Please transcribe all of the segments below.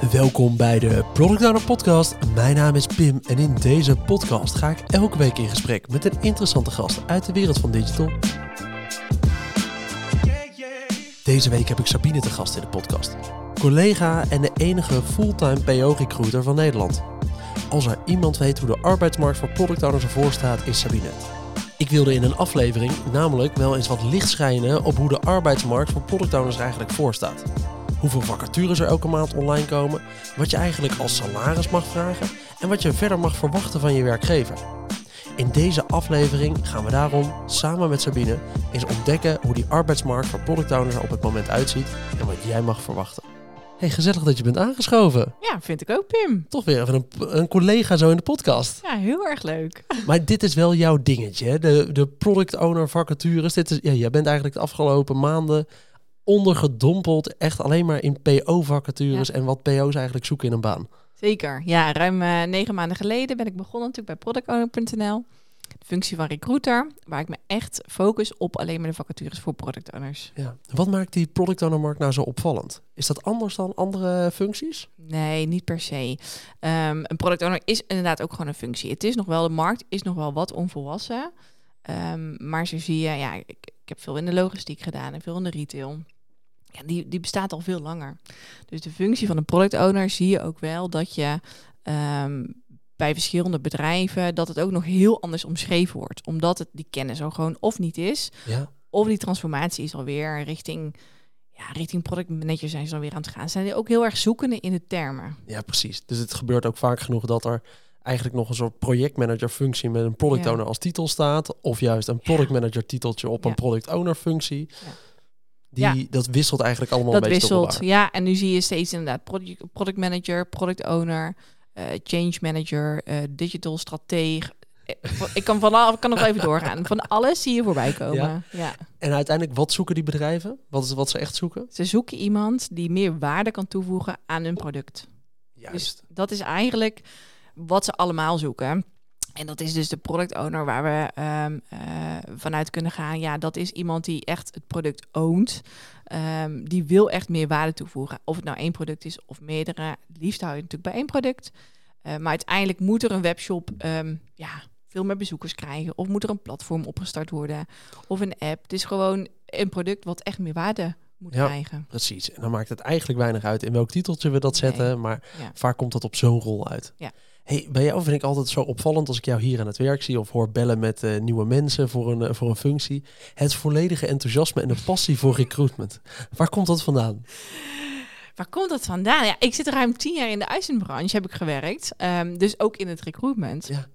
Welkom bij de Product Owner Podcast. Mijn naam is Pim en in deze podcast ga ik elke week in gesprek met een interessante gast uit de wereld van digital. Deze week heb ik Sabine te gast in de podcast. Collega en de enige fulltime PO-recruiter van Nederland. Als er iemand weet hoe de arbeidsmarkt voor product owners ervoor staat, is Sabine. Ik wilde in een aflevering namelijk wel eens wat licht schijnen op hoe de arbeidsmarkt voor product owners er eigenlijk voor staat. Hoeveel vacatures er elke maand online komen, wat je eigenlijk als salaris mag vragen en wat je verder mag verwachten van je werkgever. In deze aflevering gaan we daarom samen met Sabine eens ontdekken hoe die arbeidsmarkt voor product owners er op het moment uitziet en wat jij mag verwachten. Hey, gezellig dat je bent aangeschoven. Ja, vind ik ook, Pim. Toch weer even een, een collega zo in de podcast. Ja, heel erg leuk. Maar dit is wel jouw dingetje, hè? De, de product owner vacatures. Dit is, ja, jij bent eigenlijk de afgelopen maanden ondergedompeld echt alleen maar in PO-vacatures en wat PO's eigenlijk zoeken in een baan. Zeker. Ja, ruim uh, negen maanden geleden ben ik begonnen natuurlijk bij productowner.nl. De functie van recruiter, waar ik me echt focus op alleen maar de vacatures voor product owners. Ja. Wat maakt die product owner markt nou zo opvallend? Is dat anders dan andere functies? Nee, niet per se. Um, een product owner is inderdaad ook gewoon een functie. Het is nog wel, de markt is nog wel wat onvolwassen. Um, maar zo zie je, ja, ik, ik heb veel in de logistiek gedaan en veel in de retail ja, die, die bestaat al veel langer. Dus de functie van een product owner zie je ook wel dat je um, bij verschillende bedrijven dat het ook nog heel anders omschreven wordt. Omdat het die kennis al gewoon of niet is, ja. of die transformatie is alweer richting, ja, richting product manager zijn ze alweer aan het gaan. Zijn die ook heel erg zoekende in de termen. Ja, precies. Dus het gebeurt ook vaak genoeg dat er eigenlijk nog een soort projectmanager functie met een product owner als titel staat. Of juist een product manager titeltje op een product owner functie. Die, ja. Dat wisselt eigenlijk allemaal dat een beetje wisselt, ja. En nu zie je steeds inderdaad product, product manager, product owner, uh, change manager, uh, digital strateeg. Eh, ik kan, van, ik kan nog even doorgaan. Van alles zie je voorbij komen. Ja. ja. En uiteindelijk, wat zoeken die bedrijven? Wat is wat ze echt zoeken? Ze zoeken iemand die meer waarde kan toevoegen aan hun product. Juist. Dus dat is eigenlijk wat ze allemaal zoeken. En dat is dus de product owner waar we um, uh, vanuit kunnen gaan. Ja, dat is iemand die echt het product oont. Um, die wil echt meer waarde toevoegen. Of het nou één product is of meerdere. liefst hou je natuurlijk bij één product. Uh, maar uiteindelijk moet er een webshop um, ja, veel meer bezoekers krijgen. Of moet er een platform opgestart worden. Of een app. Het is gewoon een product wat echt meer waarde moet ja, krijgen. Precies. En dan maakt het eigenlijk weinig uit in welk titeltje we dat zetten. Maar ja. vaak komt dat op zo'n rol uit. Ja. Hey, bij jou vind ik altijd zo opvallend als ik jou hier aan het werk zie of hoor bellen met uh, nieuwe mensen voor een, uh, voor een functie. Het volledige enthousiasme en de passie voor recruitment. Waar komt dat vandaan? Waar komt dat vandaan? Ja, ik zit ruim tien jaar in de uitzendbranche, heb ik gewerkt. Um, dus ook in het recruitment. Ja.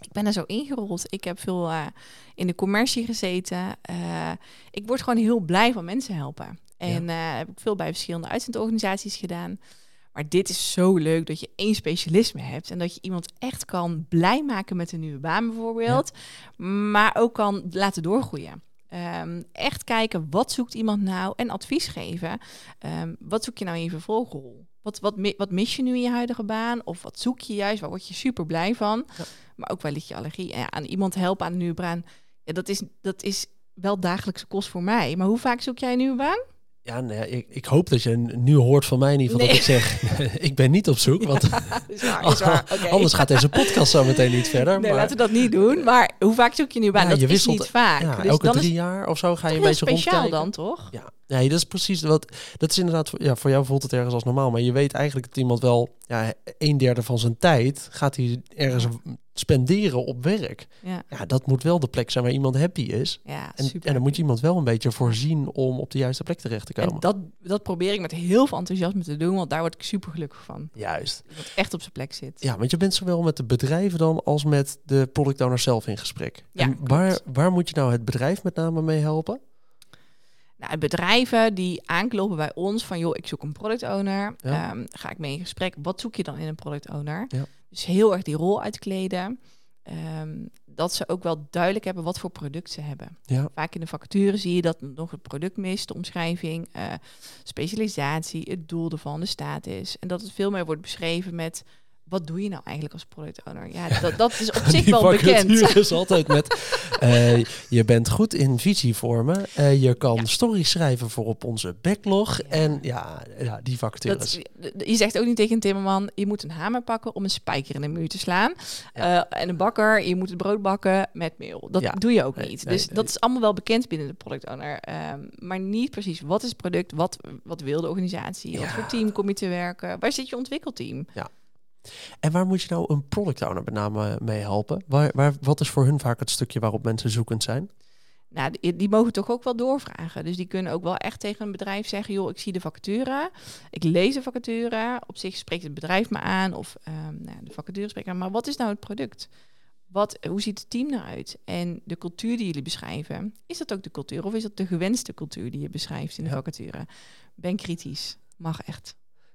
Ik ben er zo ingerold. Ik heb veel uh, in de commercie gezeten. ik word gewoon heel blij van mensen helpen. En ja. heb ik veel bij verschillende uitzendorganisaties gedaan. Maar dit is zo leuk dat je één specialisme hebt en dat je iemand echt kan blij maken met een nieuwe baan bijvoorbeeld, maar ook kan laten doorgroeien. Um, echt kijken, wat zoekt iemand nou en advies geven. Um, wat zoek je nou in je vervolgrol? Wat, wat, wat mis je nu in je huidige baan? Of wat zoek je juist? Waar word je super blij van? Ja. Maar ook wel ligt je allergie. En aan iemand helpen aan een nieuwe baan, ja, dat, is, dat is wel dagelijkse kost voor mij. Maar hoe vaak zoek jij een nieuwe baan? Ja, nee, ik, ik, hoop dat je nu hoort van mij in ieder geval dat ik zeg, ik ben niet op zoek. Want ja, is waar, is waar. Okay. anders gaat deze podcast zo meteen niet verder. Nee, maar... laten we dat niet doen. Maar hoe vaak zoek je nu baan? Ja, dat je wisselt, is niet vaak. Ja, dus elke drie jaar of zo ga je een beetje speciaal rondkijken. dan, toch? Ja, nee, dat is precies wat. Dat is inderdaad, ja, voor jou voelt het ergens als normaal. Maar je weet eigenlijk dat iemand wel ja, een derde van zijn tijd gaat hij ergens spenderen op werk. Ja. ja, dat moet wel de plek zijn waar iemand happy is. Ja, en, super. en dan moet je iemand wel een beetje voorzien om op de juiste plek terecht te komen. En dat, dat probeer ik met heel veel enthousiasme te doen, want daar word ik super gelukkig van. Juist. Dat echt op zijn plek zit. Ja, want je bent zowel met de bedrijven dan als met de product owner zelf in gesprek. Ja, en waar, waar moet je nou het bedrijf met name mee helpen? Nou, bedrijven die aankloppen bij ons van joh, ik zoek een product owner. Ja. Um, ga ik mee in gesprek. Wat zoek je dan in een product owner? Ja. Dus heel erg die rol uitkleden. Um, dat ze ook wel duidelijk hebben wat voor product ze hebben. Ja. Vaak in de vacature zie je dat nog het product mist, de omschrijving, uh, specialisatie, het doel ervan, de status. En dat het veel meer wordt beschreven met wat doe je nou eigenlijk als product owner? Ja, dat, dat is op zich wel bekend. is altijd met, uh, je bent goed in visie vormen. Uh, je kan ja. stories schrijven voor op onze backlog. En ja, ja die vacatures. Dat, je zegt ook niet tegen een timmerman, je moet een hamer pakken om een spijker in de muur te slaan. Uh, en een bakker, je moet het brood bakken met meel. Dat doe je ook niet. dus dat is allemaal wel bekend binnen de product owner. Um, maar niet precies, wat is het product? Wat, wat wil de organisatie? Wat voor team kom je te werken? Waar zit je ontwikkelteam? Ja. En waar moet je nou een product owner met name mee helpen? Waar, waar, wat is voor hun vaak het stukje waarop mensen zoekend zijn? Nou, die, die, mogen toch ook wel doorvragen. Dus die kunnen ook wel echt tegen een bedrijf zeggen: joh, ik zie de vacature, ik lees de vacature. Op zich spreekt het bedrijf me aan of um, nou, de vacature spreekt aan. Maar wat is nou het product? Wat, hoe ziet het team eruit? En de cultuur die jullie beschrijven, is dat ook de cultuur of is dat de gewenste cultuur die je beschrijft in de vacature? Ben kritisch, mag echt.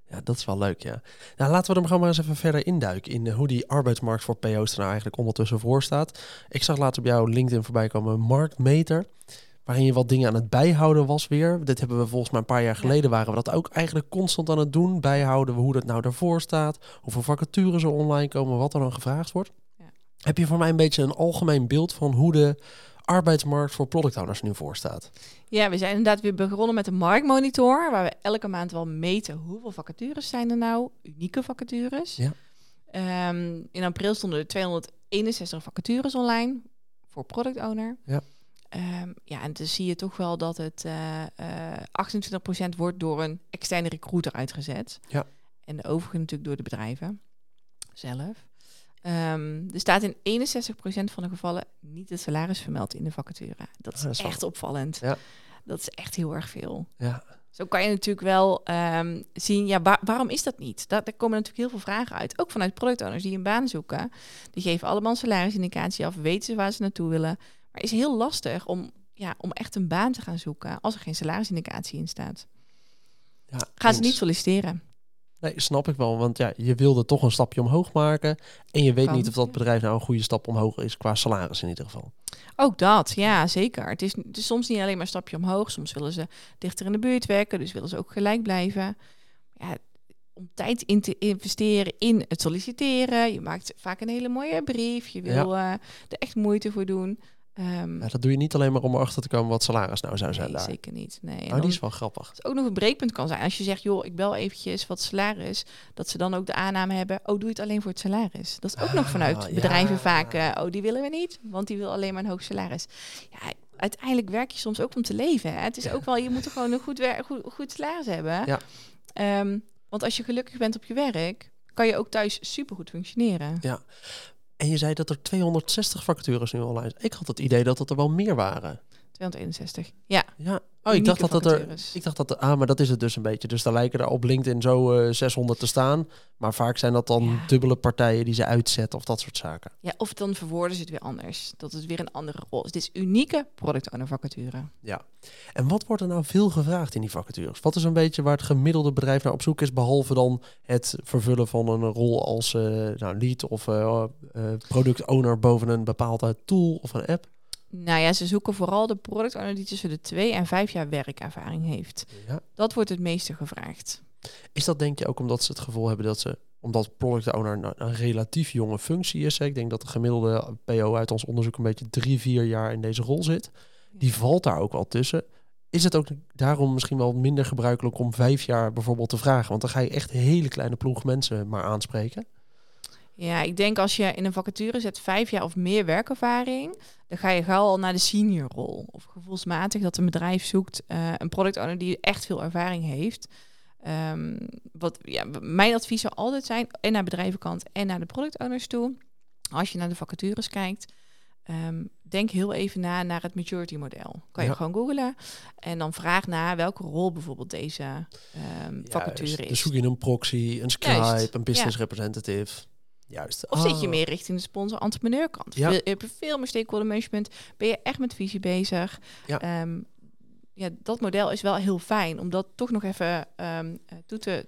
Ja, dat is wel leuk, ja. Nou, laten we er gewoon maar eens even verder induiken in hoe die arbeidsmarkt voor PO's er nou eigenlijk ondertussen voor staat. Ik zag later op jouw LinkedIn voorbij komen marktmeter, waarin je wat dingen aan het bijhouden was weer. Dit hebben we volgens mij een paar jaar geleden, waren we dat ook eigenlijk constant aan het doen. Bijhouden we hoe dat nou ervoor staat, hoeveel vacatures er online komen, wat er dan gevraagd wordt. Ja. Heb je voor mij een beetje een algemeen beeld van hoe de arbeidsmarkt voor product owners nu voor staat? Ja, we zijn inderdaad weer begonnen met een marktmonitor, waar we elke maand wel meten hoeveel vacatures zijn er nou, unieke vacatures. Ja. Um, in april stonden er 261 vacatures online voor product owner. Ja. Um, ja, en dan zie je toch wel dat het uh, uh, 28% wordt door een externe recruiter uitgezet. Ja. En de overige natuurlijk door de bedrijven zelf. Um, er staat in 61% van de gevallen niet het salaris vermeld in de vacature. Dat is, ah, echt opvallend. Ja. Dat is echt heel erg veel. Ja. Zo kan je natuurlijk wel um, zien, ja, waarom is dat niet? Daar, daar, komen natuurlijk heel veel vragen uit. Ook vanuit productowners die een baan zoeken. Die geven allemaal een salarisindicatie af, weten ze waar ze naartoe willen. Maar het is heel lastig om, ja, om echt een baan te gaan zoeken als er geen salarisindicatie in staat. Ja, Gaan ze niet solliciteren. Nee, snap ik wel. Want ja, je wilde toch een stapje omhoog maken. En je weet niet of dat bedrijf nou een goede stap omhoog is qua salaris in ieder geval. Ook dat, ja, zeker. Het is, het is soms niet alleen maar een stapje omhoog. Soms willen ze dichter in de buurt werken, dus willen ze ook gelijk blijven. Ja, om tijd in te investeren in het solliciteren. Je maakt vaak een hele mooie brief. Je wil ja. uh, er echt moeite voor doen. Um, ja, dat doe je niet alleen maar om erachter te komen wat salaris nou zou zijn nee, daar. zeker niet. Nee. Oh, die is wel grappig. Het ook nog een breekpunt kan zijn. Als je zegt, joh, ik bel eventjes wat salaris. Dat ze dan ook de aanname hebben, oh, doe je het alleen voor het salaris. Dat is ook nog vanuit ah, bedrijven vaak, uh, oh, die willen we niet. Want die wil alleen maar een hoog salaris. Ja, uiteindelijk werk je soms ook om te leven. Hè? Het is ook wel, je moet er gewoon een goed, goed, goed salaris hebben. Ja. Um, want als je gelukkig bent op je werk, kan je ook thuis supergoed functioneren. Ja, en je zei dat er 260 vacatures nu online zijn. Ik had het idee dat het er wel meer waren. 261, ja. Ja, Oh, ik dacht dat dat er. Ik dacht dat. Ah, maar dat is het dus een beetje. Dus daar lijken er op LinkedIn zo uh, eh, 600 te staan. Maar vaak zijn dat dan dubbele partijen die ze uitzetten of dat soort zaken. Ja, of dan verwoorden ze het weer anders. Dat het weer een andere rol is. Dit is unieke product owner vacature. Ja. En wat wordt er nou veel gevraagd in die vacatures? Wat is een beetje waar het gemiddelde bedrijf naar op zoek is, behalve dan het vervullen van een rol als uh, nou, lead of uh, product owner boven een bepaalde tool of een app? Nou ja, ze zoeken vooral de product owner die tussen de twee en vijf jaar werkervaring heeft. Ja. Dat wordt het meeste gevraagd. Is dat denk je ook omdat ze het gevoel hebben dat ze, omdat product owner nou een relatief jonge functie is. Ik denk dat de gemiddelde PO uit ons onderzoek een beetje drie, vier jaar in deze rol zit. Die valt daar ook wel tussen. Is het ook daarom misschien wel minder gebruikelijk om vijf jaar bijvoorbeeld te vragen? Want dan ga je echt hele kleine ploeg mensen maar aanspreken. Ja, ik denk als je in een vacature zet vijf jaar of meer werkervaring, dan ga je gauw al naar de seniorrol. Of gevoelsmatig dat een bedrijf zoekt uh, een product owner die echt veel ervaring heeft. Um, wat ja, mijn advies zou altijd zijn, en naar bedrijvenkant en naar de product owners toe. Als je naar de vacatures kijkt, um, denk heel even na naar het maturity model. Kan je gewoon googlen en dan vraag naar welke rol bijvoorbeeld deze um, vacature is. Dus zoek je een proxy, een Skype, een business representative. Juist. Of zit je ah. meer richting de sponsor-entrepreneur kant? Ja. Je hebt veel meer stakeholder management. Ben je echt met visie bezig? Ja. Um, ja, dat model is wel heel fijn om dat toch nog even um, toe te,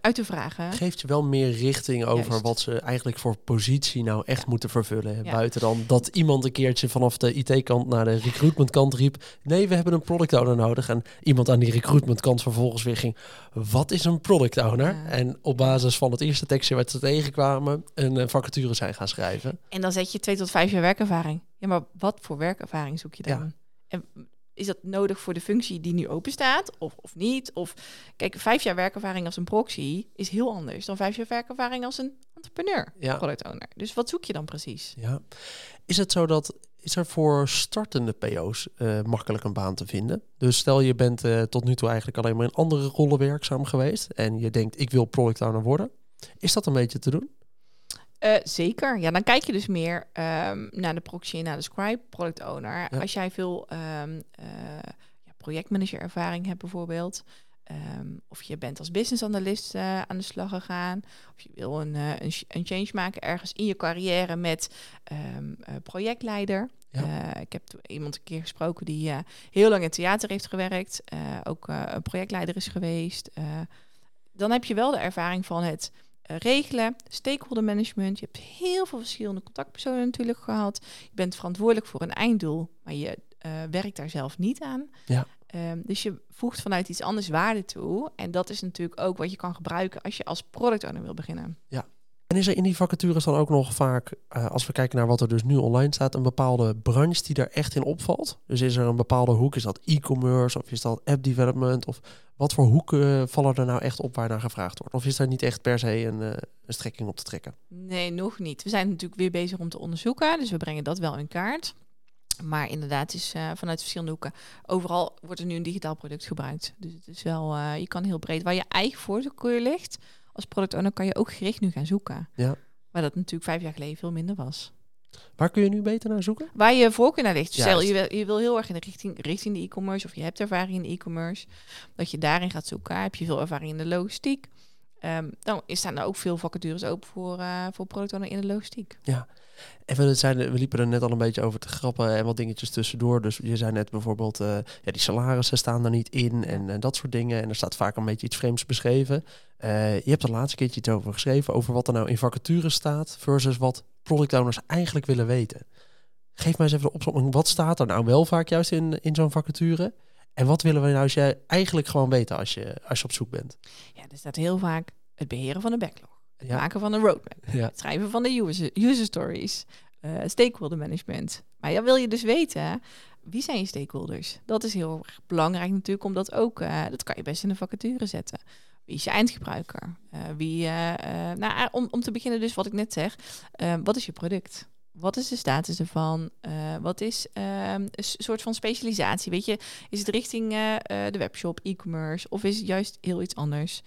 uit te vragen. Geeft je wel meer richting over wat ze eigenlijk voor positie nou echt moeten vervullen. Buiten dan dat iemand een keertje vanaf de IT-kant naar de recruitment-kant riep: nee, we hebben een product owner nodig. En iemand aan die recruitment-kant vervolgens weer ging: wat is een product owner? En op basis van het eerste tekstje wat ze tegenkwamen, een eh, vacature zijn gaan schrijven. En dan zet je twee tot vijf jaar werkervaring. Ja, maar wat voor werkervaring zoek je dan? En is dat nodig voor de functie die nu open staat of, of niet? Of kijk, vijf jaar werkervaring als een proxy is heel anders dan vijf jaar werkervaring als een entrepreneur, ja. product owner. Dus wat zoek je dan precies? Ja. Is het zo dat is er voor startende PO's uh, makkelijk een baan te vinden? Dus stel je bent uh, tot nu toe eigenlijk alleen maar in andere rollen werkzaam geweest en je denkt ik wil product owner worden. Is dat een beetje te doen? Uh, zeker. Ja, dan kijk je dus meer um, naar de proxy en naar de scribe product owner. Als jij veel um, uh, projectmanager ervaring hebt bijvoorbeeld. Um, of je bent als business analyst uh, aan de slag gegaan. Of je wil een, een, een, change maken ergens in je carrière met projectleider. Ja. ik heb iemand een keer gesproken die heel lang in theater heeft gewerkt. ook een projectleider is geweest. dan heb je wel de ervaring van het eh, regelen, stakeholder management. Je hebt heel veel verschillende contactpersonen natuurlijk gehad. Je bent verantwoordelijk voor een einddoel, maar je uh, werkt daar zelf niet aan. Ja. Um, dus je voegt vanuit iets anders waarde toe. En dat is natuurlijk ook wat je kan gebruiken als je als product owner wil beginnen. Ja. En is er in die vacatures dan ook nog vaak, uh, als we kijken naar wat er dus nu online staat, een bepaalde branche die daar echt in opvalt? Dus is er een bepaalde hoek, is dat e-commerce of is dat app development? Of wat voor hoeken vallen er nou echt op waar naar gevraagd wordt? Of is daar niet echt per se een, uh, een strekking op te trekken? Nee, nog niet. We zijn natuurlijk weer bezig om te onderzoeken, dus we brengen dat wel in kaart. Maar inderdaad, is vanuit verschillende hoeken. Overal wordt er nu een digitaal product gebruikt. Dus het is wel, je kan heel breed. Waar je eigen voorkeur ligt, als product owner kan je ook gericht nu gaan zoeken. Ja. Maar dat natuurlijk vijf jaar geleden veel minder was. Waar kun je nu beter naar zoeken? Waar je voorkeur naar ligt. Stel, je wil, je wil heel erg in de richting, richting de e-commerce of je hebt ervaring in de e-commerce. Dat je daarin gaat zoeken. Heb je veel ervaring in de logistiek? Um, dan staan er ook veel vacatures open voor, uh, voor product owner in de logistiek. Ja, en we, zijn, we liepen er net al een beetje over te grappen en wat dingetjes tussendoor. Dus je zei net bijvoorbeeld, uh, ja, die salarissen staan er niet in en, dat soort dingen. En er staat vaak een beetje iets vreemds beschreven. Uh, je hebt er laatste keertje iets over geschreven, over wat er nou in vacatures staat versus wat product owners eigenlijk willen weten. Geef mij eens even de opzomming. Wat staat er nou wel vaak juist in, in zo'n vacature? En wat willen we nou als jij eigenlijk gewoon weten als je, als je op zoek bent? Ja, er staat heel vaak het beheren van de backlog. Het maken van een roadmap. Het schrijven van de user, user stories. Uh, stakeholder management. Maar ja, wil je dus weten, wie zijn je stakeholders? Dat is heel erg belangrijk natuurlijk, omdat ook, uh, dat kan je best in een vacature zetten. Wie is je eindgebruiker? Uh, wie, nou, om, om te beginnen dus wat ik net zeg, wat is je product? Wat is de status ervan? wat is een soort van specialisatie? Weet je, is het richting de webshop, e-commerce of is het juist heel iets anders?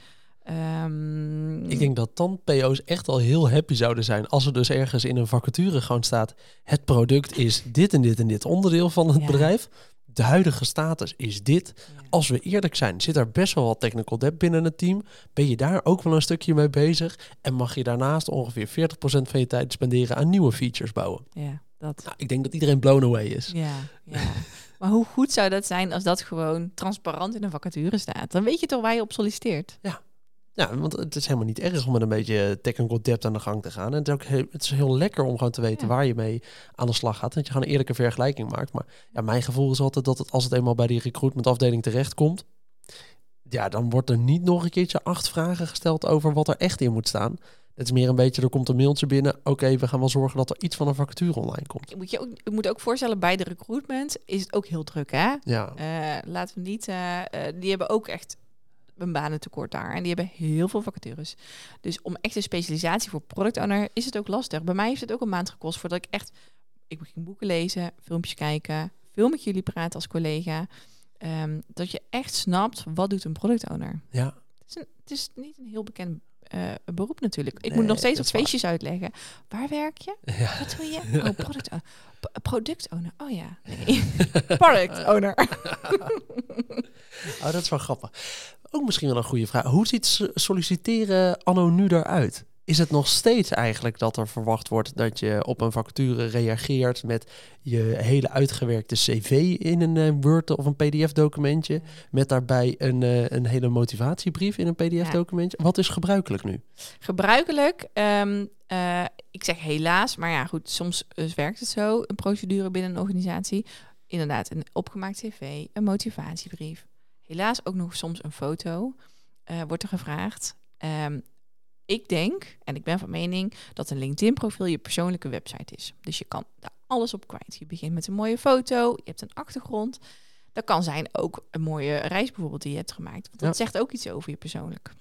Um, ik denk dat dan PO's echt al heel happy zouden zijn als er dus ergens in een vacature gewoon staat: het product is dit en dit en dit onderdeel van het bedrijf. De huidige status is dit. Als we eerlijk zijn, zit er best wel wat technical debt binnen het team. Ben je daar ook wel een stukje mee bezig? En mag je daarnaast ongeveer 40% van je tijd spenderen aan nieuwe features bouwen? Ja, dat. Nou, ik denk dat iedereen blown away is. Ja, ja. maar hoe goed zou dat zijn als dat gewoon transparant in een vacature staat? Dan weet je toch waar je op solliciteert. Ja, ja, want het is helemaal niet erg om met een beetje technical depth aan de gang te gaan. En het is ook heel, het is heel lekker om gewoon te weten waar je mee aan de slag gaat. Dat je gewoon een eerlijke vergelijking maakt. Maar ja, mijn gevoel is altijd dat het, als het eenmaal bij die recruitment afdeling terechtkomt, ja, dan wordt er niet nog een keertje acht vragen gesteld over wat er echt in moet staan. Het is meer een beetje, er komt een mailtje binnen. Oké, we gaan wel zorgen dat er iets van een vacature online komt. Moet je, ook, je moet ook voorstellen, bij de recruitment is het ook heel druk, hè? Ja. Uh, laten we niet, uh, die hebben ook echt een banentekort daar. En die hebben heel veel vacatures. Dus om echt een specialisatie voor product owner is het ook lastig. Bij mij heeft het ook een maand gekost voordat ik echt... Ik begin boeken lezen, filmpjes kijken, veel met jullie praten als collega. Um, dat je echt snapt, wat doet een product owner? Ja. Het is, een, het is niet een heel bekend uh, beroep natuurlijk. Ik moet nog steeds op feestjes uitleggen. Waar werk je? Ja. Wat doe je? Oh, product owner. product owner. Oh ja. Nee. product owner. oh, dat is wel grappig. Ook misschien wel een goede vraag. Hoe ziet solliciteren anno nu eruit? Is het nog steeds eigenlijk dat er verwacht wordt dat je op een vacature reageert met je hele uitgewerkte cv in een uh, Word of een PDF-documentje, met daarbij een, uh, een hele motivatiebrief in een PDF-documentje? Wat is gebruikelijk nu? Gebruikelijk, um, uh, ik zeg helaas, maar ja goed, soms werkt het zo, een procedure binnen een organisatie. Inderdaad, een opgemaakt cv, een motivatiebrief. Helaas ook nog soms een foto wordt er gevraagd. Um, ik denk, en ik ben van mening, dat een LinkedIn-profiel je persoonlijke website is. Dus je kan daar alles op kwijt. Je begint met een mooie foto, je hebt een achtergrond. Dat kan zijn ook een mooie reis bijvoorbeeld die je hebt gemaakt. Want dat zegt ook iets over je persoonlijk.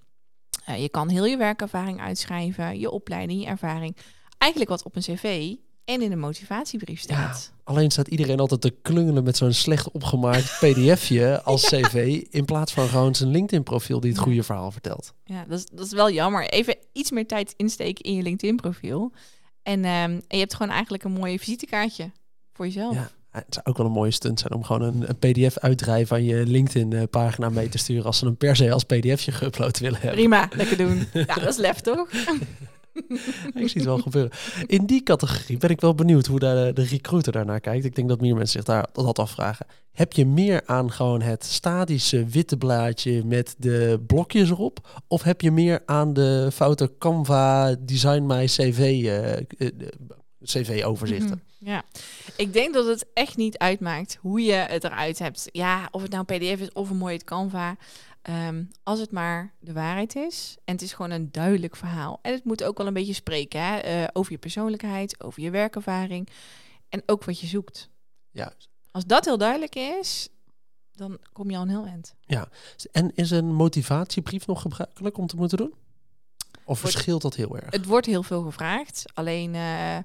Uh, je kan heel je werkervaring uitschrijven, je opleiding, je ervaring. Eigenlijk wat op een cv en in een motivatiebrief staat. Ja, alleen staat iedereen altijd te klungelen met zo'n slecht opgemaakt pdfje als cv... in plaats van gewoon zijn LinkedIn-profiel die het goede verhaal vertelt. Ja, dat is, dat is wel jammer. Even iets meer tijd insteken in je LinkedIn-profiel. En, um, en je hebt gewoon eigenlijk een mooie visitekaartje voor jezelf. Ja. Het zou ook wel een mooie stunt zijn om gewoon een, een pdf uitdrijven van je LinkedIn-pagina mee te sturen als ze hem per se als pdfje geüpload willen hebben. Prima, lekker doen. ja, dat is lef toch? ik zie het wel gebeuren. In die categorie ben ik wel benieuwd hoe de, de recruiter daarnaar kijkt. Ik denk dat meer mensen zich daar dat afvragen. Heb je meer aan gewoon het statische witte blaadje met de blokjes erop? Of heb je meer aan de foute Canva Design My CV, uh, eh, CV-overzichten? Mhm, ja, ik denk dat het echt niet uitmaakt hoe je het eruit hebt. Ja, of het nou een PDF is of een mooie Canva. Ehm, als het maar de waarheid is en het is gewoon een duidelijk verhaal. En het moet ook wel een beetje spreken hè? Uh, over je persoonlijkheid, over je werkervaring en ook wat je zoekt. Ja. Als dat heel duidelijk is, dan kom je al een heel eind. Ja, en is een motivatiebrief nog gebruikelijk om te moeten doen? Of verschilt dat heel erg? Het wordt heel veel gevraagd, alleen uh,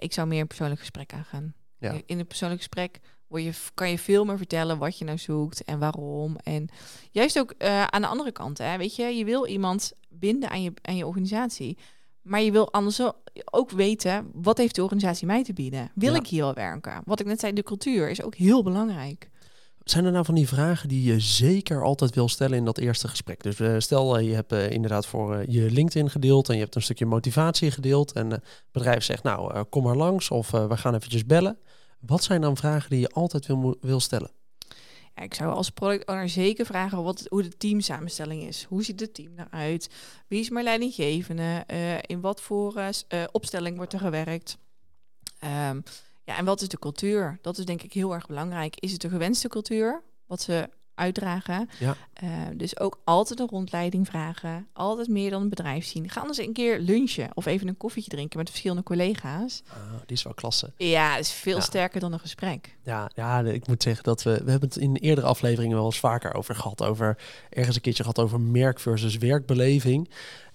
ik zou meer een persoonlijk gesprek aangaan. Ja. In een persoonlijk gesprek word je, kan je veel meer vertellen wat je nou zoekt en waarom. En juist ook uh, aan de andere kant, hè, weet je, je wil iemand binden aan je, aan je organisatie. Maar je wil anders ook weten, wat heeft de organisatie mij te bieden? Wil ik hier al werken? Wat ik net zei, de cultuur is ook heel belangrijk. Zijn er nou van die vragen die je zeker altijd wil stellen in dat eerste gesprek? Dus uh, stel, uh, je hebt uh, inderdaad voor je LinkedIn gedeeld en je hebt een stukje motivatie gedeeld. En het bedrijf zegt, nou, kom maar langs of we gaan eventjes bellen. Wat zijn dan vragen die je altijd wil, wil stellen? Ja, ik zou als product owner zeker vragen wat, hoe de teamsamenstelling is. Hoe ziet het team eruit? Wie is mijn leidinggevende? In wat voor opstelling wordt er gewerkt? Um, ja, en wat is de cultuur? Dat is denk ik heel erg belangrijk. Is het de gewenste cultuur? Wat ze uitdragen. Ja. Uh, dus ook altijd een rondleiding vragen. Altijd meer dan een bedrijf zien. Ga anders een keer lunchen of even een koffietje drinken met verschillende collega's. Ah, die is wel klasse. Ja, is veel sterker dan een gesprek. Ja, ja, ik moet zeggen dat we... We hebben het in eerdere afleveringen wel eens vaker over gehad. Over ergens een keertje gehad over merk versus werkbeleving.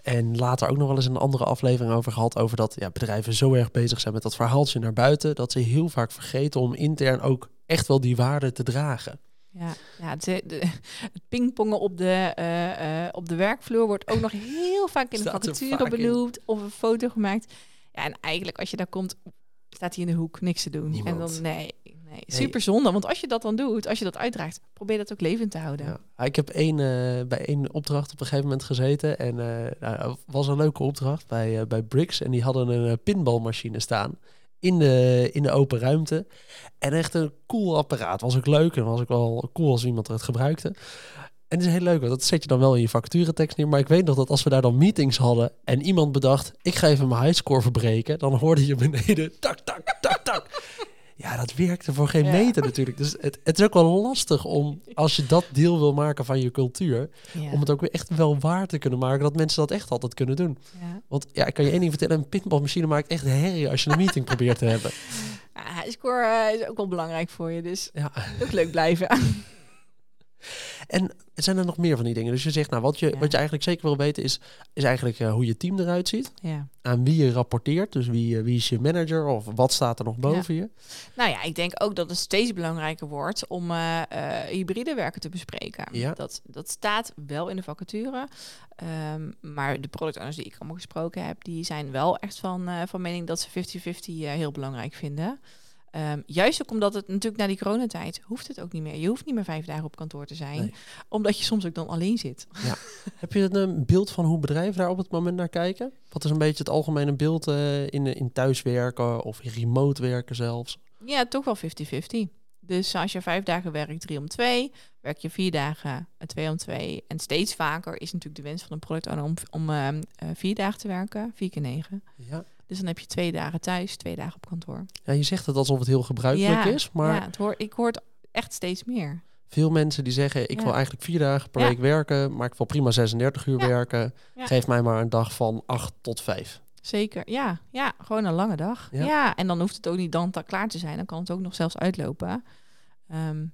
En later ook nog wel eens een andere aflevering over gehad. Over dat ja, bedrijven zo erg bezig zijn met dat verhaaltje naar buiten. Dat ze heel vaak vergeten om intern ook echt wel die waarde te dragen. Ja, ja het, de, het pingpongen op de, uh, uh, op de werkvloer wordt ook nog heel vaak in de vacature benoemd of een foto gemaakt. Ja, en eigenlijk als je daar komt, staat hij in de hoek niks te doen. Niemand. En dan nee, nee, super zonde. Want als je dat dan doet, als je dat uitdraagt, probeer dat ook levend te houden. Ja. Ah, ik heb één, uh, bij één opdracht op een gegeven moment gezeten. En nou, was een leuke opdracht bij, bij Bricks. En die hadden een pinbalmachine staan in de, in de open ruimte. En echt een cool apparaat. Was ook leuk en was ook wel cool als iemand het gebruikte. En het is heel leuk, want dat zet je dan wel in je vacaturetekst neer. Maar ik weet nog dat als we daar dan meetings hadden en iemand bedacht, ik ga even mijn highscore verbreken, dan hoorde je beneden tak, tak, tak, tak. Ja, dat werkte voor geen meter natuurlijk. Dus het, het, is ook wel lastig om, als je dat deel wil maken van je cultuur, om het ook weer echt wel waar te kunnen maken dat mensen dat echt altijd kunnen doen. Ja. Want ja, ik kan je één ding vertellen, een pinballmachine maakt echt herrie als je een meeting probeert te hebben. Ja, score uh, is ook wel belangrijk voor je, dus ja. ook leuk blijven. En zijn er nog meer van die dingen? Dus je zegt, nou, wat je, wat je eigenlijk zeker wil weten is, is eigenlijk uh, hoe je team eruit ziet. Ja. Aan wie je rapporteert. Dus wie, uh, wie is je manager of wat staat er nog boven je? Nou ja, ik denk ook dat het steeds belangrijker wordt om uh, hybride werken te bespreken. Ja. Dat, dat staat wel in de vacature. Um, maar de product owners die ik allemaal gesproken heb, die zijn wel echt van, van mening dat ze 50-50 heel belangrijk vinden. Um, juist ook omdat het natuurlijk na die coronatijd hoeft het ook niet meer. Je hoeft niet meer vijf dagen op kantoor te zijn, omdat je soms ook dan alleen zit. Ja. Heb je een beeld van hoe bedrijven daar op het moment naar kijken? Wat is een beetje het algemene beeld uh, in, in thuiswerken of in remote werken zelfs? Ja, toch wel 50-50. Dus als je vijf dagen werkt, drie om twee, werk je vier dagen, uh, twee om twee. En steeds vaker is natuurlijk de wens van een product owner om, om uh, vier dagen te werken, vier keer negen. Ja. Dus dan heb je twee dagen thuis, twee dagen op kantoor. Ja, je zegt het alsof het heel gebruikelijk is, maar... Ja, het hoor, ik hoor het echt steeds meer. Veel mensen die zeggen, ik wil eigenlijk vier dagen per week werken, maar ik wil prima 36 uur werken. Geef mij maar een dag van 8 tot 5. Zeker, ja. Ja, gewoon een lange dag. Ja. en dan hoeft het ook niet dan klaar te zijn. Dan kan het ook nog zelfs uitlopen. Um,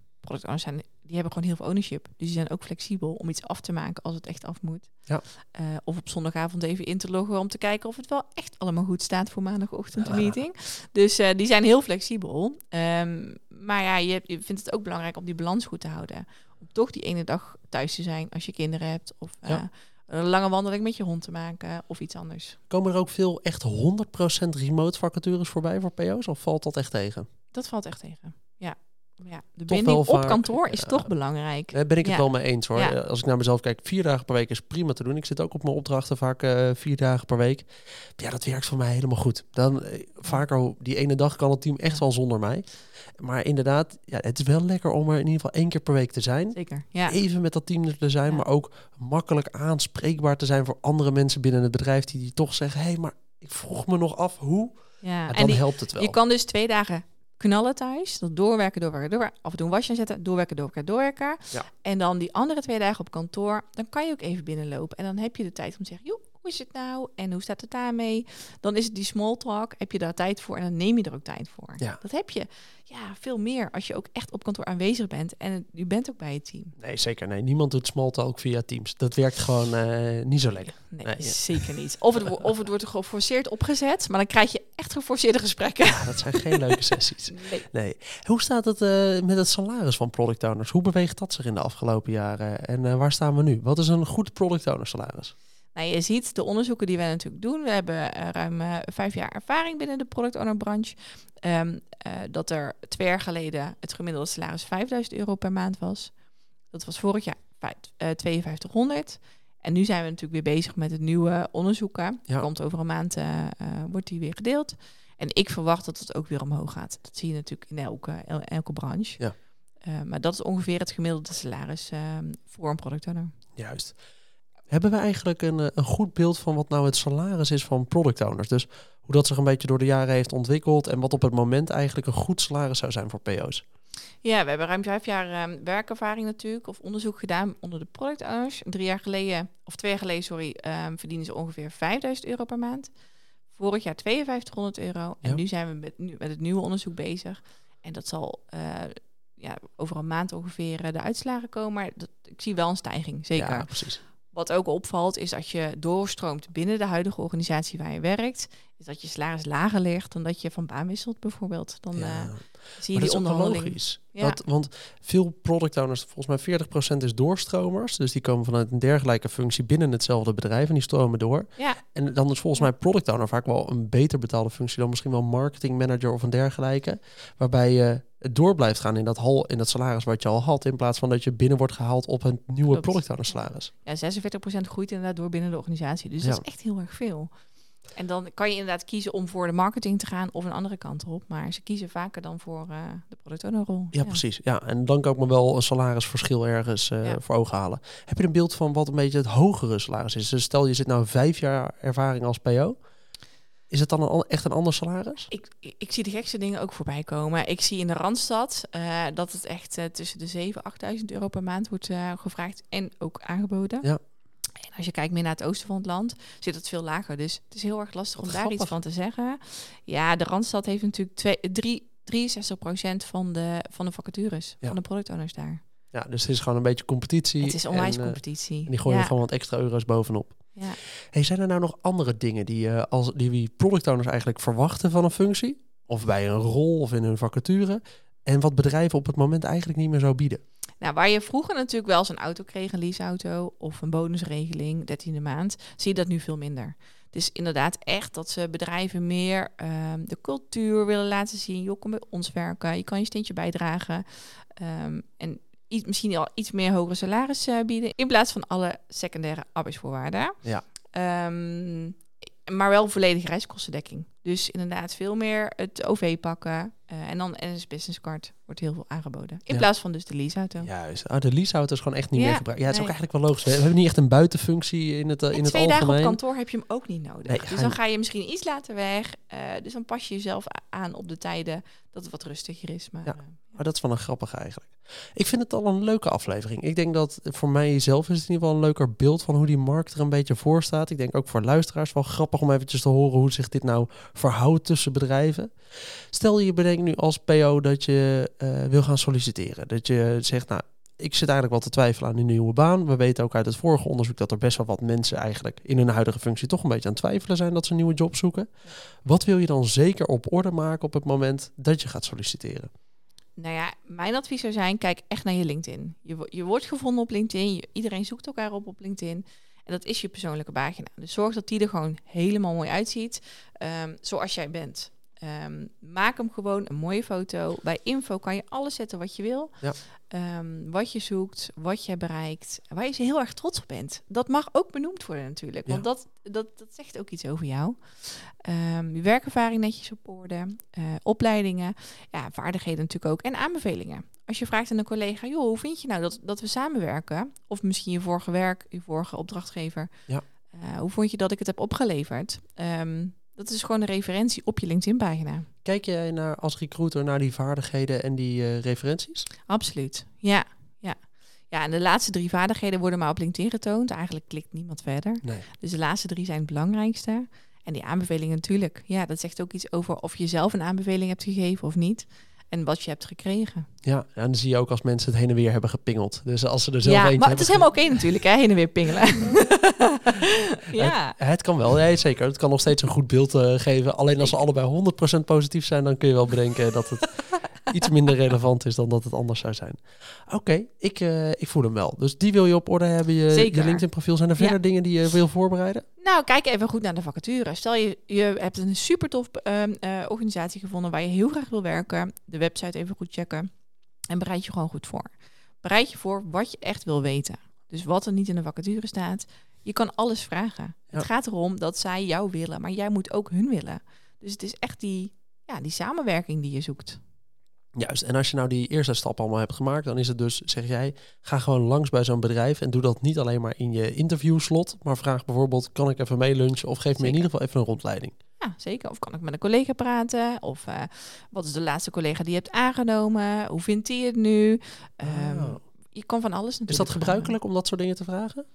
zijn die hebben gewoon heel veel ownership. Dus die zijn ook flexibel om iets af te maken als het echt af moet. Ja. Uh, of op zondagavond even in te loggen om te kijken of het wel echt allemaal goed staat voor maandagochtend de meeting. Dus uh, die zijn heel flexibel. Um, maar ja, je, je, vindt het ook belangrijk om die balans goed te houden. Om toch die ene dag thuis te zijn als je kinderen hebt. Of uh, ja. een lange wandeling met je hond te maken of iets anders. Komen er ook veel echt 100% remote vacatures voorbij voor PO's? Of valt dat echt tegen? Dat valt echt tegen, ja de binding op kantoor is toch belangrijk. Daar ben ik het wel mee eens hoor. Als ik naar mezelf kijk, vier dagen per week is prima te doen. Ik zit ook op mijn opdrachten vaak uh, vier dagen per week. Ja, dat werkt voor mij helemaal goed. Dan uh, vaker die ene dag kan het team echt wel zonder mij. Maar inderdaad, ja, het is wel lekker om er in ieder geval één keer per week te zijn. Zeker. Ja. Even met dat team er te zijn, maar ook makkelijk aanspreekbaar te zijn voor andere mensen binnen het bedrijf die, die toch zeggen: hé, hey, maar ik vroeg me nog af hoe. Ja, en dan helpt het wel. Je kan dus twee dagen knallen thuis. Dat doorwerken, doorwerken, doorwerken. Af en toe een wasje zetten, doorwerken, doorwerken, doorwerken. Ja. En dan die andere twee dagen op kantoor, dan kan je ook even binnenlopen. En dan heb je de tijd om te zeggen, joh, hoe is het nou? En hoe staat het daarmee? Dan is het die small talk, heb je daar tijd voor en dan neem je er ook tijd voor. Ja. Dat heb je ja, veel meer als je ook echt op kantoor aanwezig bent en je bent ook bij het team. Nee, zeker. Nee, niemand doet small talk via Teams. Dat werkt gewoon uh, niet zo lekker. Nee, zeker niet. Of het, of het wordt geforceerd opgezet, maar dan krijg je echt geforceerde gesprekken. Ja, dat zijn geen leuke sessies. Nee. nee. Hoe staat het uh, met het salaris van product owners? Hoe beweegt dat zich in de afgelopen jaren? En uh, waar staan we nu? Wat is een goed product owner salaris? Nou, je ziet de onderzoeken die wij natuurlijk doen. We hebben uh, ruim uh, vijf jaar ervaring binnen de product owner branche. Um, uh, dat er twee jaar geleden het gemiddelde salaris 5000 euro per maand was. Dat was vorig jaar 5200. En nu zijn we natuurlijk weer bezig met het nieuwe onderzoeken. Ja. Komt over een maand wordt die weer gedeeld. En ik verwacht dat het ook weer omhoog gaat. Dat zie je natuurlijk in elke, elke branche. Ja. maar dat is ongeveer het gemiddelde salaris ehm, voor een product owner. Juist. Hebben we eigenlijk een, eh, een goed beeld van wat nou het salaris is van product owners? Dus hoe dat zich een beetje door de jaren heeft ontwikkeld en wat op het moment eigenlijk een goed salaris zou zijn voor PO's? Ja, we hebben ruim vijf jaar um, werkervaring natuurlijk, of onderzoek gedaan onder de product owners. Drie jaar geleden, of twee jaar geleden, sorry, um, verdienen ze ongeveer 5000 euro per maand. Vorig jaar 5200 euro. En nu zijn we met, nu, met het nieuwe onderzoek bezig. En dat zal uh, ja, over een maand ongeveer uh, de uitslagen komen. Maar dat, ik zie wel een stijging, zeker. Ja, precies. Wat ook opvalt is dat je doorstroomt binnen de huidige organisatie waar je werkt, is dat je salaris lager ligt dan dat je van baan wisselt bijvoorbeeld. Dan ja. uh, zie je die onderhandeling. Ja. Dat, want veel product owners, volgens mij 40% is doorstromers. Dus die komen vanuit een dergelijke functie binnen hetzelfde bedrijf en die stromen door. Ja. En dan is volgens mij product owner vaak wel een beter betaalde functie dan misschien wel marketing manager of een dergelijke. Waarbij je door blijft gaan in dat, hal, in dat salaris wat je al had. In plaats van dat je binnen wordt gehaald op een nieuwe product owner salaris. Ja, 46% groeit inderdaad door binnen de organisatie. Dus dat is echt heel erg veel. En dan kan je inderdaad kiezen om voor de marketing te gaan of een andere kant op. Maar ze kiezen vaker dan voor uh, de product owner rol. Ja, precies. Ja, en dan kan ik me wel een salarisverschil ergens uh, voor ogen halen. Heb je een beeld van wat een beetje het hogere salaris is? Dus stel je zit nou vijf jaar ervaring als PO. Is het dan een, echt een ander salaris? Ik, ik, zie de gekste dingen ook voorbij komen. Ik zie in de Randstad uh, dat het echt uh, tussen de 7 en 8.000 euro per maand wordt uh, gevraagd en ook aangeboden. Ja. Als je kijkt meer naar het oosten van het land, zit het veel lager. Dus het is heel erg lastig om daar iets van te zeggen. Ja, de Randstad heeft natuurlijk twee, drie, 63% van de, van de vacatures, van de productowners daar. Ja, dus het is gewoon een beetje competitie. Het is onwijs competitie. En die gooien ja. gewoon wat extra euro's bovenop. Ja. Hey, zijn er nou nog andere dingen die, uh, als, die product owners eigenlijk verwachten van een functie? Of bij een rol of in een vacature? En wat bedrijven op het moment eigenlijk niet meer zo bieden? Nou, waar je vroeger natuurlijk wel eens een auto kreeg, een leaseauto of een bonusregeling, 13e maand, zie je dat nu veel minder. Dus inderdaad echt dat ze bedrijven meer ehm, de cultuur willen laten zien. Je kom bij ons werken, je kan je steentje bijdragen. Um, en iets, misschien al iets meer hogere salaris uh, bieden. In plaats van alle secundaire arbeidsvoorwaarden. Ja. Um, maar wel volledige reiskostendekking. Dus inderdaad veel meer het OV pakken. Uh, en dan NS Business Card wordt heel veel aangeboden. In plaats van dus de leaseauto. Juist. Oh, de leaseauto is gewoon echt niet meer gebruikt. Ja, het is ook eigenlijk wel logisch. We hebben niet echt een buitenfunctie in het, uh, in het twee algemeen. dagen op kantoor heb je hem ook niet nodig. dus dan ga je misschien iets later weg. Uh, dus dan pas je jezelf aan op de tijden dat het wat rustiger is. Maar, ja. maar dat is wel een grappig eigenlijk. Ik vind het al een leuke aflevering. Ik denk dat voor mij zelf is het in ieder geval een leuker beeld van hoe die markt er een beetje voor staat. Ik denk ook voor luisteraars wel grappig om eventjes te horen hoe zich dit nou verhoudt tussen bedrijven. Stel je bedenkt nu als PO dat je uh, wil gaan solliciteren. Dat je zegt, nou, ik zit eigenlijk wel te twijfelen aan een nieuwe baan. We weten ook uit het vorige onderzoek dat er best wel wat mensen eigenlijk in hun huidige functie toch een beetje aan het twijfelen zijn dat ze een nieuwe job zoeken. Wat wil je dan zeker op orde maken op het moment dat je gaat solliciteren? Nou ja, mijn advies zou zijn, kijk echt naar je LinkedIn. Je, je wordt gevonden op LinkedIn, iedereen zoekt elkaar op op LinkedIn. En dat is je persoonlijke pagina. Dus zorg dat die er gewoon helemaal mooi uitziet, um, zoals jij bent. Um, maak hem gewoon een mooie foto. Bij info kan je alles zetten wat je wil. Ja. Um, wat je zoekt, wat je bereikt, waar je heel erg trots op bent. Dat mag ook benoemd worden natuurlijk. Want dat, dat, dat zegt ook iets over jou. Um, je werkervaring netjes op orde. Uh, opleidingen. Ja, vaardigheden natuurlijk ook. En aanbevelingen. Als je vraagt aan een collega, joh, hoe vind je nou dat, dat we samenwerken? Of misschien je vorige werk, je vorige opdrachtgever. Ja. Uh, hoe vond je dat ik het heb opgeleverd? Um, dat is gewoon een referentie op je LinkedIn-pagina. Kijk jij naar, als recruiter naar die vaardigheden en die uh, referenties? Absoluut, ja. ja. Ja, en de laatste drie vaardigheden worden maar op LinkedIn getoond. Eigenlijk klikt niemand verder. Nee. Dus de laatste drie zijn het belangrijkste. En die aanbevelingen natuurlijk. Ja, dat zegt ook iets over of je zelf een aanbeveling hebt gegeven of niet en wat je hebt gekregen. Ja, en dan zie je ook als mensen het heen en weer hebben gepingeld. Dus als ze er zelf ja, maar het is helemaal oké natuurlijk, hè, heen en weer pingelen. ja. Het, het, kan wel, ja, zeker. Het kan nog steeds een goed beeld uh, geven. Alleen als ze allebei 100% positief zijn, dan kun je wel bedenken dat het iets minder relevant is dan dat het anders zou zijn. Oké, ik, uh, ik voel hem wel. Dus die wil je op orde hebben, je, je LinkedIn-profiel. Zijn er verder ja. dingen die je wil voorbereiden? Nou, kijk even goed naar de vacature. Stel je, je hebt een super tof uh, uh, organisatie gevonden waar je heel graag wil werken. De website even goed checken. En bereid je gewoon goed voor. Bereid je voor wat je echt wil weten. Dus wat er niet in de vacature staat. Je kan alles vragen. Ja. Het gaat erom dat zij jou willen, maar jij moet ook hun willen. Dus het is echt die, ja, die samenwerking die je zoekt. Juist, en als je nou die eerste stap allemaal hebt gemaakt, dan is het dus, zeg jij, ga gewoon langs bij zo'n bedrijf en doe dat niet alleen maar in je interviewslot, maar vraag bijvoorbeeld, kan ik even mee lunchen of geef zeker. me in ieder geval even een rondleiding. Ja, zeker. Of kan ik met een collega praten? Of uh, wat is de laatste collega die je hebt aangenomen? Hoe vindt hij het nu? Um, oh. Je kan van alles natuurlijk Is dat gebruikelijk om dat soort dingen te vragen?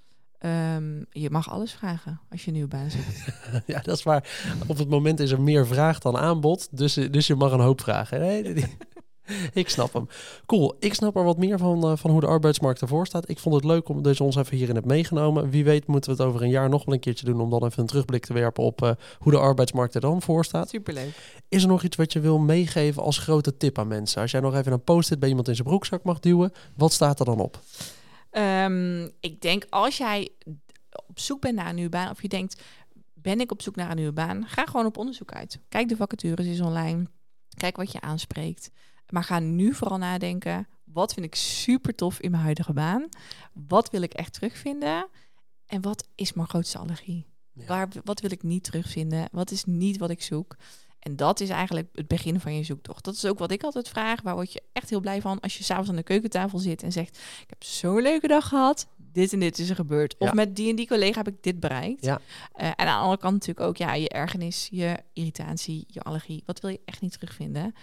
Um, je mag alles vragen als je nieuw baan zoekt. ja, dat is waar. Op het moment is er meer vraag dan aanbod. Dus, dus je mag een hoop vragen. Nee, ik snap hem. Cool. Ik snap er wat meer van, uh, van hoe de arbeidsmarkt ervoor staat. Ik vond het leuk om dus ons even hierin hebt meegenomen. Wie weet moeten we het over een jaar nog wel een keertje doen... om dan even een terugblik te werpen op uh, hoe de arbeidsmarkt er dan voor staat. Superleuk. Is er nog iets wat je wil meegeven als grote tip aan mensen? Als jij nog even een post-it bij iemand in zijn broekzak mag duwen... wat staat er dan op? Um, ik denk als jij op zoek bent naar een nieuwe baan... of je denkt, ben ik op zoek naar een nieuwe baan... ga gewoon op onderzoek uit. Kijk de vacatures is online. Kijk wat je aanspreekt. Maar ga nu vooral nadenken, wat vind ik super tof in mijn huidige baan? Wat wil ik echt terugvinden? En wat is mijn grootste allergie? Ja. Waar, wat wil ik niet terugvinden? Wat is niet wat ik zoek? En dat is eigenlijk het begin van je zoektocht. Dat is ook wat ik altijd vraag. Waar word je echt heel blij van als je s'avonds aan de keukentafel zit en zegt: Ik heb zo'n leuke dag gehad. Dit en dit is er gebeurd. Of met die en die collega heb ik dit bereikt. Ja. Eh, en aan de andere kant natuurlijk ook ja, je ergernis, je irritatie, je allergie. Wat wil je echt niet terugvinden?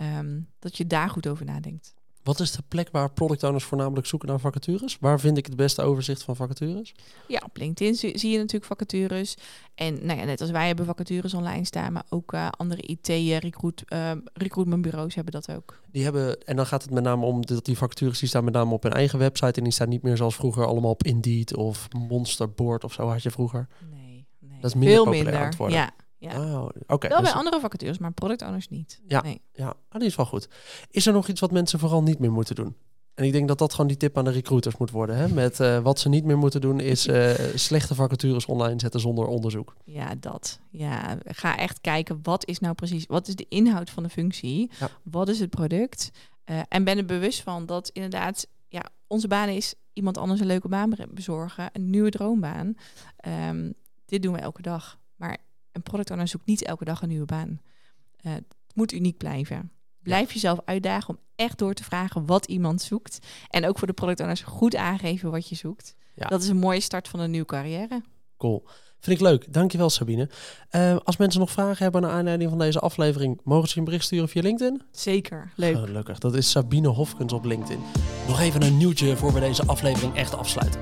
Ehm, dat je daar goed over nadenkt. Wat is de plek waar product owners voornamelijk zoeken naar vacatures? Waar vind ik het beste overzicht van vacatures? Ja, op LinkedIn zie je natuurlijk vacatures. En nou ja, net als wij hebben vacatures online staan, maar ook eh, andere IT-recruit, recruitmentbureaus hebben dat ook. Die hebben, en dan gaat het met name om dat die vacatures die staan met name op hun eigen website en die staan niet meer zoals vroeger allemaal op Indeed of Monsterboard of zo had je vroeger. Nee, nee. Dat is minder Veel populair minder. Ja, ja. Oh, oké. Wel dus- bij andere vacatures, maar product owners niet. Ja. Nee. ja, ah, die is wel goed. Is er nog iets wat mensen vooral niet meer moeten doen? En ik denk dat dat gewoon die tip aan de recruiters moet worden. Hè? Met uh, wat ze niet meer moeten doen is uh, slechte vacatures online zetten zonder onderzoek. Ja, dat. Ja, ga echt kijken wat is nou precies, wat is de inhoud van de functie? Ja. Wat is het product? Uh, en ben er bewust van dat inderdaad, ja, onze baan is iemand anders een leuke baan bezorgen, een nieuwe droombaan. Um, dit doen we elke dag. Maar een product owner zoekt niet elke dag een nieuwe baan. het moet uniek blijven. Blijf jezelf uitdagen om echt door te vragen wat iemand zoekt. En ook voor de product owners goed aangeven wat je zoekt. Ja. Dat is een mooie start van een nieuwe carrière. Cool. Vind ik leuk. Dankjewel Sabine. Uh, als mensen nog vragen hebben naar aanleiding van deze aflevering, mogen ze een bericht sturen via LinkedIn? Zeker. Leuk. Gelukkig. Dat is Sabine Hofkens op LinkedIn. Nog even een nieuwtje voor we deze aflevering echt afsluiten.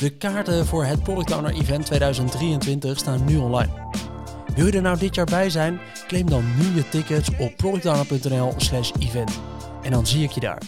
De kaarten voor het Product Owner Event 2023 staan nu online. Wil je er nou dit jaar bij zijn? Claim dan nu je tickets op productowner.nl slash event. En dan zie ik je daar.